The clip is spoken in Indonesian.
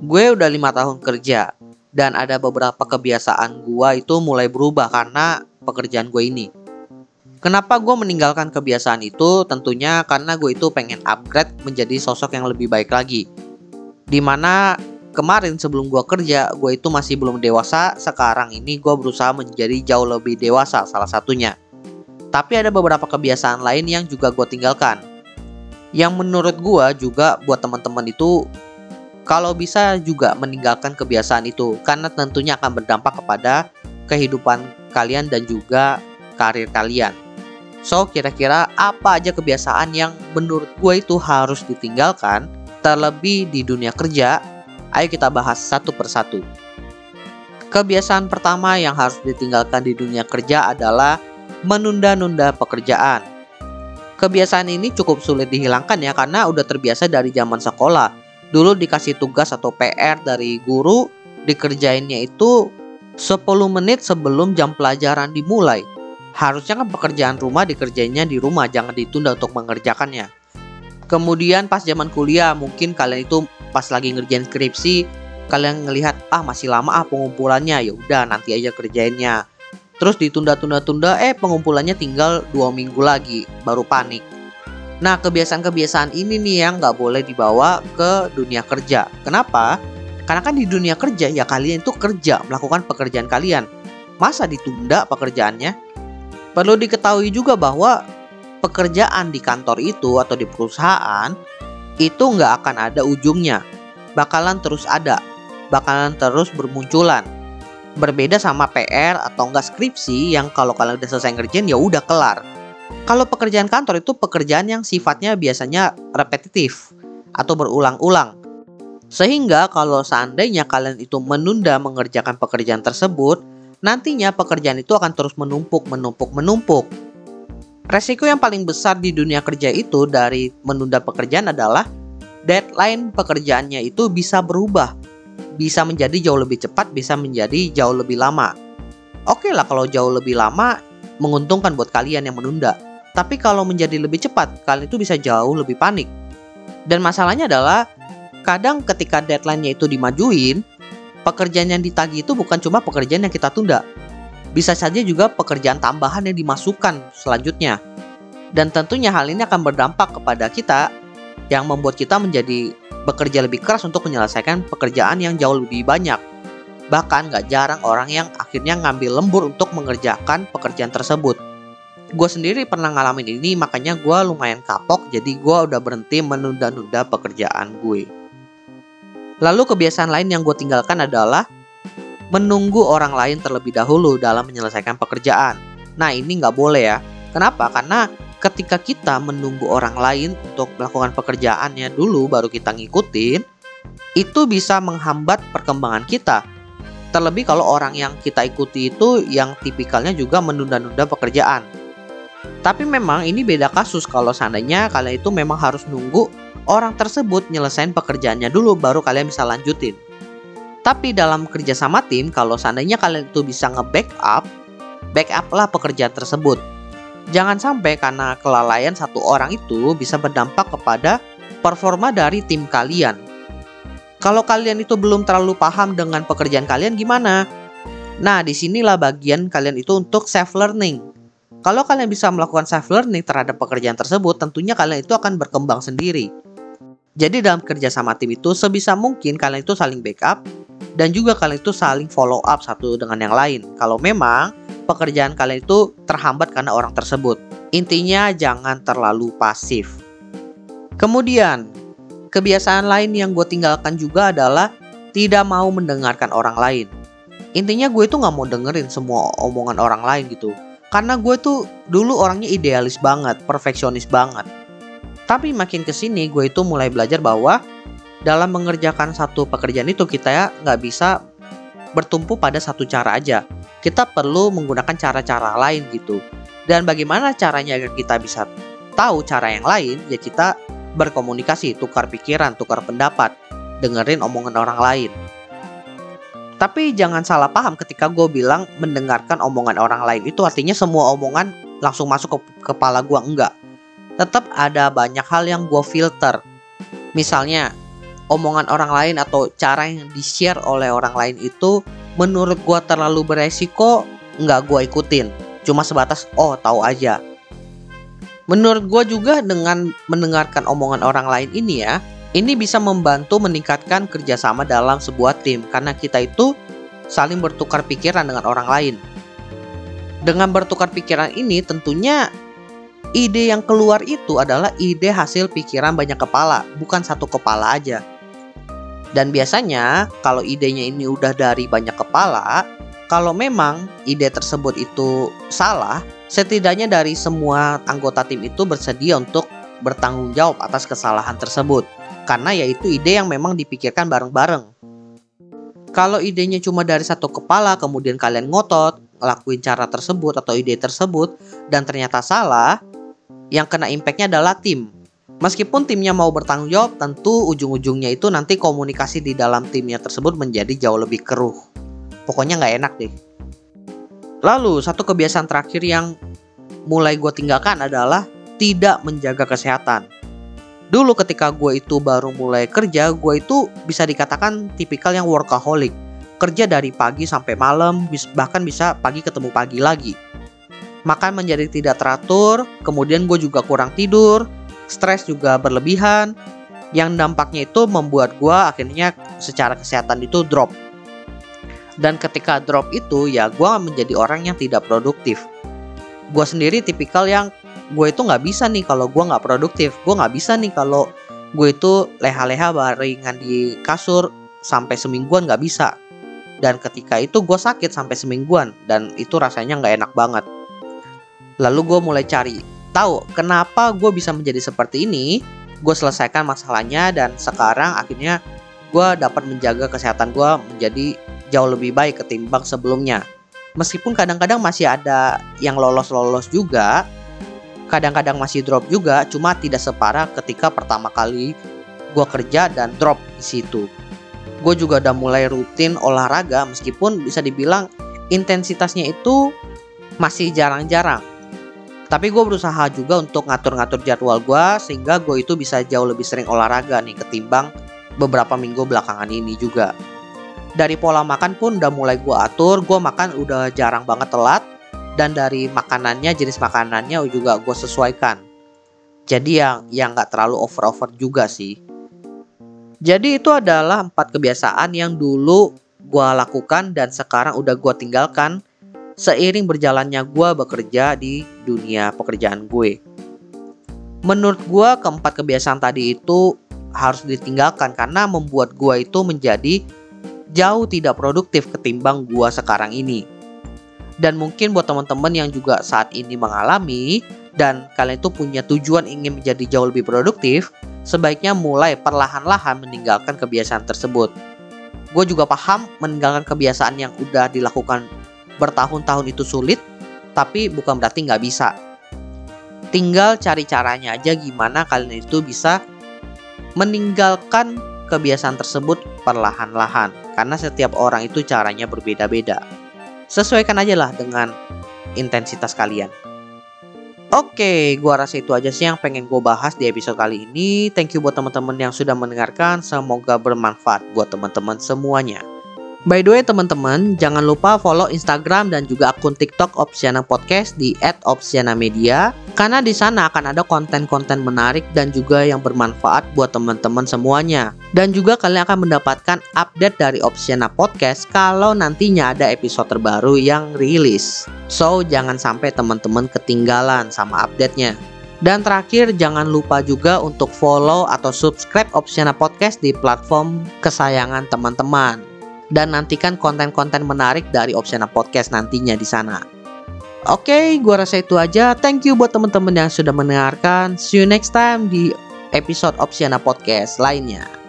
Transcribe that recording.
Gue udah lima tahun kerja dan ada beberapa kebiasaan gue itu mulai berubah karena pekerjaan gue ini. Kenapa gue meninggalkan kebiasaan itu? Tentunya karena gue itu pengen upgrade menjadi sosok yang lebih baik lagi. Di mana kemarin sebelum gue kerja, gue itu masih belum dewasa. Sekarang ini gue berusaha menjadi jauh lebih dewasa salah satunya. Tapi ada beberapa kebiasaan lain yang juga gue tinggalkan. Yang menurut gue juga buat teman-teman itu kalau bisa juga meninggalkan kebiasaan itu karena tentunya akan berdampak kepada kehidupan kalian dan juga karir kalian. So, kira-kira apa aja kebiasaan yang menurut gue itu harus ditinggalkan terlebih di dunia kerja? Ayo kita bahas satu persatu. Kebiasaan pertama yang harus ditinggalkan di dunia kerja adalah menunda-nunda pekerjaan. Kebiasaan ini cukup sulit dihilangkan ya karena udah terbiasa dari zaman sekolah dulu dikasih tugas atau PR dari guru dikerjainnya itu 10 menit sebelum jam pelajaran dimulai. Harusnya kan pekerjaan rumah dikerjainnya di rumah, jangan ditunda untuk mengerjakannya. Kemudian pas zaman kuliah, mungkin kalian itu pas lagi ngerjain skripsi, kalian ngelihat ah masih lama ah pengumpulannya, ya udah nanti aja kerjainnya. Terus ditunda-tunda-tunda, eh pengumpulannya tinggal dua minggu lagi, baru panik. Nah, kebiasaan-kebiasaan ini nih yang nggak boleh dibawa ke dunia kerja. Kenapa? Karena kan di dunia kerja ya kalian itu kerja, melakukan pekerjaan kalian. Masa ditunda pekerjaannya? Perlu diketahui juga bahwa pekerjaan di kantor itu atau di perusahaan itu nggak akan ada ujungnya. Bakalan terus ada, bakalan terus bermunculan. Berbeda sama PR atau enggak skripsi yang kalau kalian udah selesai ngerjain ya udah kelar kalau pekerjaan kantor itu pekerjaan yang sifatnya biasanya repetitif atau berulang-ulang. Sehingga kalau seandainya kalian itu menunda mengerjakan pekerjaan tersebut, nantinya pekerjaan itu akan terus menumpuk, menumpuk, menumpuk. Resiko yang paling besar di dunia kerja itu dari menunda pekerjaan adalah deadline pekerjaannya itu bisa berubah. Bisa menjadi jauh lebih cepat, bisa menjadi jauh lebih lama. Oke lah kalau jauh lebih lama menguntungkan buat kalian yang menunda. Tapi kalau menjadi lebih cepat, kalian itu bisa jauh lebih panik. Dan masalahnya adalah kadang ketika deadline-nya itu dimajuin, pekerjaan yang ditagih itu bukan cuma pekerjaan yang kita tunda. Bisa saja juga pekerjaan tambahan yang dimasukkan selanjutnya. Dan tentunya hal ini akan berdampak kepada kita yang membuat kita menjadi bekerja lebih keras untuk menyelesaikan pekerjaan yang jauh lebih banyak. Bahkan gak jarang orang yang akhirnya ngambil lembur untuk mengerjakan pekerjaan tersebut. Gue sendiri pernah ngalamin ini makanya gue lumayan kapok jadi gue udah berhenti menunda-nunda pekerjaan gue. Lalu kebiasaan lain yang gue tinggalkan adalah menunggu orang lain terlebih dahulu dalam menyelesaikan pekerjaan. Nah ini nggak boleh ya. Kenapa? Karena ketika kita menunggu orang lain untuk melakukan pekerjaannya dulu baru kita ngikutin, itu bisa menghambat perkembangan kita Terlebih kalau orang yang kita ikuti itu yang tipikalnya juga menunda-nunda pekerjaan. Tapi memang ini beda kasus kalau seandainya kalian itu memang harus nunggu orang tersebut nyelesain pekerjaannya dulu baru kalian bisa lanjutin. Tapi dalam kerja sama tim, kalau seandainya kalian itu bisa nge-backup, backup lah pekerjaan tersebut. Jangan sampai karena kelalaian satu orang itu bisa berdampak kepada performa dari tim kalian. Kalau kalian itu belum terlalu paham dengan pekerjaan kalian gimana? Nah, di sinilah bagian kalian itu untuk self learning. Kalau kalian bisa melakukan self learning terhadap pekerjaan tersebut, tentunya kalian itu akan berkembang sendiri. Jadi dalam kerja sama tim itu sebisa mungkin kalian itu saling backup dan juga kalian itu saling follow up satu dengan yang lain. Kalau memang pekerjaan kalian itu terhambat karena orang tersebut. Intinya jangan terlalu pasif. Kemudian, Kebiasaan lain yang gue tinggalkan juga adalah tidak mau mendengarkan orang lain. Intinya gue tuh gak mau dengerin semua omongan orang lain gitu. Karena gue tuh dulu orangnya idealis banget, perfeksionis banget. Tapi makin ke sini gue itu mulai belajar bahwa dalam mengerjakan satu pekerjaan itu kita ya nggak bisa bertumpu pada satu cara aja. Kita perlu menggunakan cara-cara lain gitu. Dan bagaimana caranya agar kita bisa tahu cara yang lain? Ya kita berkomunikasi, tukar pikiran, tukar pendapat, dengerin omongan orang lain. Tapi jangan salah paham ketika gue bilang mendengarkan omongan orang lain itu artinya semua omongan langsung masuk ke kepala gue enggak. Tetap ada banyak hal yang gue filter. Misalnya, omongan orang lain atau cara yang di-share oleh orang lain itu menurut gua terlalu beresiko nggak gua ikutin cuma sebatas oh tahu aja menurut gua juga dengan mendengarkan omongan orang lain ini ya ini bisa membantu meningkatkan kerjasama dalam sebuah tim karena kita itu saling bertukar pikiran dengan orang lain dengan bertukar pikiran ini tentunya ide yang keluar itu adalah ide hasil pikiran banyak kepala, bukan satu kepala aja. Dan biasanya kalau idenya ini udah dari banyak kepala, kalau memang ide tersebut itu salah, setidaknya dari semua anggota tim itu bersedia untuk bertanggung jawab atas kesalahan tersebut. Karena yaitu ide yang memang dipikirkan bareng-bareng. Kalau idenya cuma dari satu kepala, kemudian kalian ngotot, ngelakuin cara tersebut atau ide tersebut dan ternyata salah, yang kena impactnya adalah tim. Meskipun timnya mau bertanggung jawab, tentu ujung-ujungnya itu nanti komunikasi di dalam timnya tersebut menjadi jauh lebih keruh. Pokoknya nggak enak deh. Lalu satu kebiasaan terakhir yang mulai gue tinggalkan adalah tidak menjaga kesehatan. Dulu ketika gue itu baru mulai kerja, gue itu bisa dikatakan tipikal yang workaholic kerja dari pagi sampai malam, bahkan bisa pagi ketemu pagi lagi. Makan menjadi tidak teratur, kemudian gue juga kurang tidur, stres juga berlebihan, yang dampaknya itu membuat gue akhirnya secara kesehatan itu drop. Dan ketika drop itu ya gue menjadi orang yang tidak produktif. Gue sendiri tipikal yang gue itu nggak bisa nih kalau gue nggak produktif. Gue nggak bisa nih kalau gue itu leha-leha baringan di kasur sampai semingguan nggak bisa dan ketika itu gue sakit sampai semingguan dan itu rasanya nggak enak banget. Lalu gue mulai cari tahu kenapa gue bisa menjadi seperti ini. Gue selesaikan masalahnya dan sekarang akhirnya gue dapat menjaga kesehatan gue menjadi jauh lebih baik ketimbang sebelumnya. Meskipun kadang-kadang masih ada yang lolos-lolos juga, kadang-kadang masih drop juga, cuma tidak separah ketika pertama kali gue kerja dan drop di situ gue juga udah mulai rutin olahraga meskipun bisa dibilang intensitasnya itu masih jarang-jarang. Tapi gue berusaha juga untuk ngatur-ngatur jadwal gue sehingga gue itu bisa jauh lebih sering olahraga nih ketimbang beberapa minggu belakangan ini juga. Dari pola makan pun udah mulai gue atur, gue makan udah jarang banget telat dan dari makanannya jenis makanannya juga gue sesuaikan. Jadi yang yang nggak terlalu over-over juga sih. Jadi itu adalah empat kebiasaan yang dulu gue lakukan dan sekarang udah gue tinggalkan seiring berjalannya gue bekerja di dunia pekerjaan gue. Menurut gue keempat kebiasaan tadi itu harus ditinggalkan karena membuat gue itu menjadi jauh tidak produktif ketimbang gue sekarang ini. Dan mungkin buat teman-teman yang juga saat ini mengalami dan kalian itu punya tujuan ingin menjadi jauh lebih produktif, sebaiknya mulai perlahan-lahan meninggalkan kebiasaan tersebut. Gue juga paham meninggalkan kebiasaan yang udah dilakukan bertahun-tahun itu sulit, tapi bukan berarti nggak bisa. Tinggal cari caranya aja gimana kalian itu bisa meninggalkan kebiasaan tersebut perlahan-lahan. Karena setiap orang itu caranya berbeda-beda. Sesuaikan aja lah dengan intensitas kalian. Oke, gua rasa itu aja sih yang pengen gue bahas di episode kali ini. Thank you buat teman-teman yang sudah mendengarkan. Semoga bermanfaat buat teman-teman semuanya. By the way teman-teman, jangan lupa follow Instagram dan juga akun TikTok Opsiana Podcast di @opsiana_media karena di sana akan ada konten-konten menarik dan juga yang bermanfaat buat teman-teman semuanya. Dan juga kalian akan mendapatkan update dari Opsiana Podcast kalau nantinya ada episode terbaru yang rilis. So, jangan sampai teman-teman ketinggalan sama update-nya. Dan terakhir, jangan lupa juga untuk follow atau subscribe Opsiana Podcast di platform kesayangan teman-teman dan nantikan konten-konten menarik dari Opsiana Podcast nantinya di sana. Oke, okay, gua rasa itu aja. Thank you buat teman-teman yang sudah mendengarkan. See you next time di episode Opsiana Podcast lainnya.